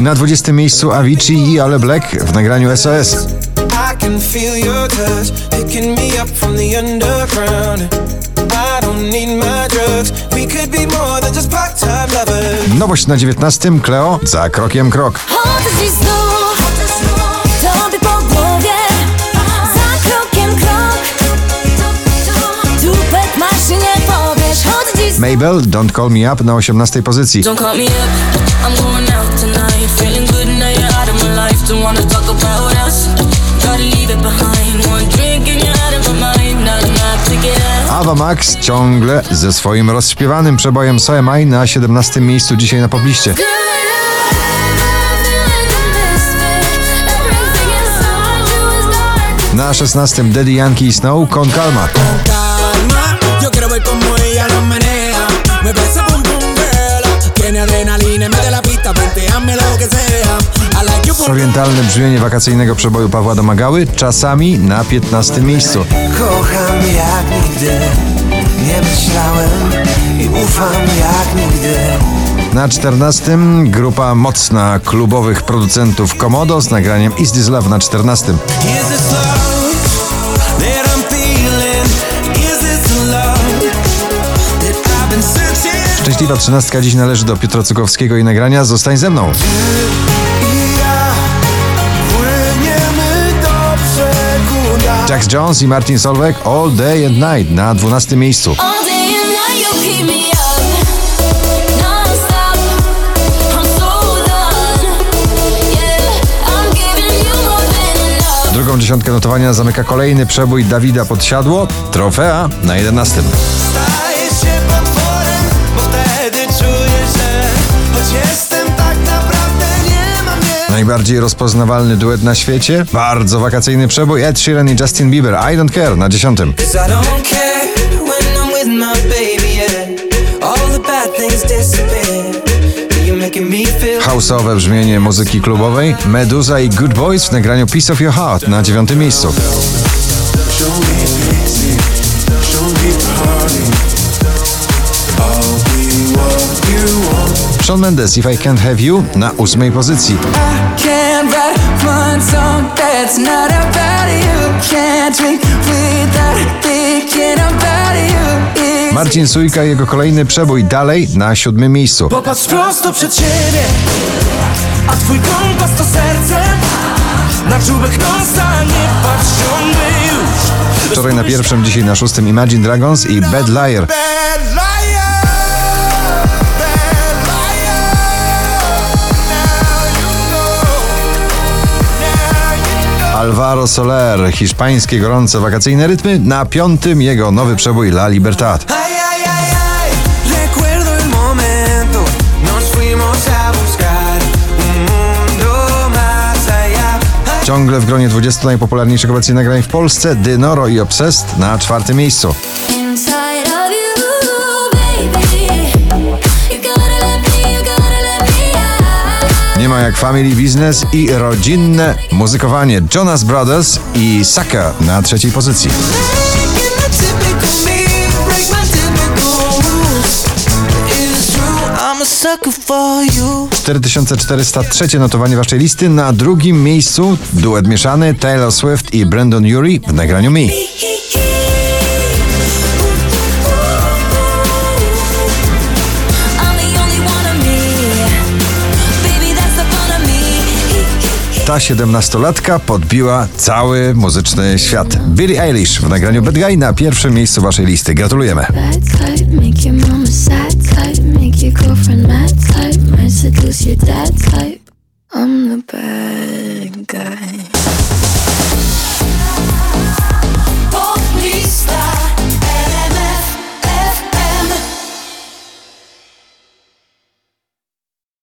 Na 20 miejscu Avicii i Ale Black w nagraniu SOS. Nowość na 19 Cleo za krokiem krok. Mabel Don't Call Me Up na 18 pozycji. Don't call me up, I'm going. Feeling good now you're out of my life. Don't wanna talk about us. Gotta leave it behind. One drink and you're out of my mind. Not enough to get out. Ava Max ciągle ze swoim rozśpiewanym przebojem So Am I na 17 miejscu dzisiaj na pobliście. Na 16 Daddy Yankee i Snow Con Calma. Me parece pum pum girl. Tiene adrenalina, mete la Orientalne brzmienie wakacyjnego przeboju Pawła Domagały czasami na 15 miejscu. Kocham jak nigdy. Nie myślałem i ufam jak nigdy. Na 14 grupa mocna klubowych producentów Komodo z nagraniem Is This Love na 14. Szczęśliwa trzynastka dziś należy do Piotra Cukowskiego i nagrania Zostań ze mną. I ja płyniemy do brzegu na Jax Jones i Martin Solveig All Day and Night na 12 miejscu. Drugą dziesiątkę notowania zamyka kolejny przebój Dawida Podsiadło, Trofea na 11. choć jestem tak naprawdę nie mam nie. Najbardziej rozpoznawalny duet na świecie, bardzo wakacyjny przebój Ed Sheeran i Justin Bieber I Don't Care na 10. Cause I don't care when I'm with my baby, yeah. All the bad things disappear. You're making me feel Houseowe brzmienie muzyki klubowej Meduza i Good Boys w nagraniu Piece of Your Heart na 9 miejscu. Shawn Mendes If I Can't Have You na 8 pozycji. Marcin Sujka i jego kolejny przebój dalej na 7 miejscu. Popatrz prosto przed siebie, a twój kompas to serce. Na czubek nosa nie patrz. Wczoraj na pierwszym, dzisiaj na szóstym Imagine Dragons i. Bad liar, Alvaro Soler, hiszpańskie gorące wakacyjne rytmy, na piątym jego nowy przebój La Libertad. Ciągle w gronie 20 najpopularniejszych obecnie nagrań w Polsce, Dynoro i Obsessed na czwartym miejscu. Jak Family Business i rodzinne muzykowanie Jonas Brothers i Saka na trzeciej pozycji. Sucker for you. 4403 notowanie waszej listy. Na drugim miejscu duet mieszany Taylor Swift i Brandon Urie w nagraniu Me. Ta siedemnastolatka podbiła cały muzyczny świat. Billie Eilish w nagraniu Bad Guy na pierwszym miejscu waszej listy. Gratulujemy. I'm the bad guy.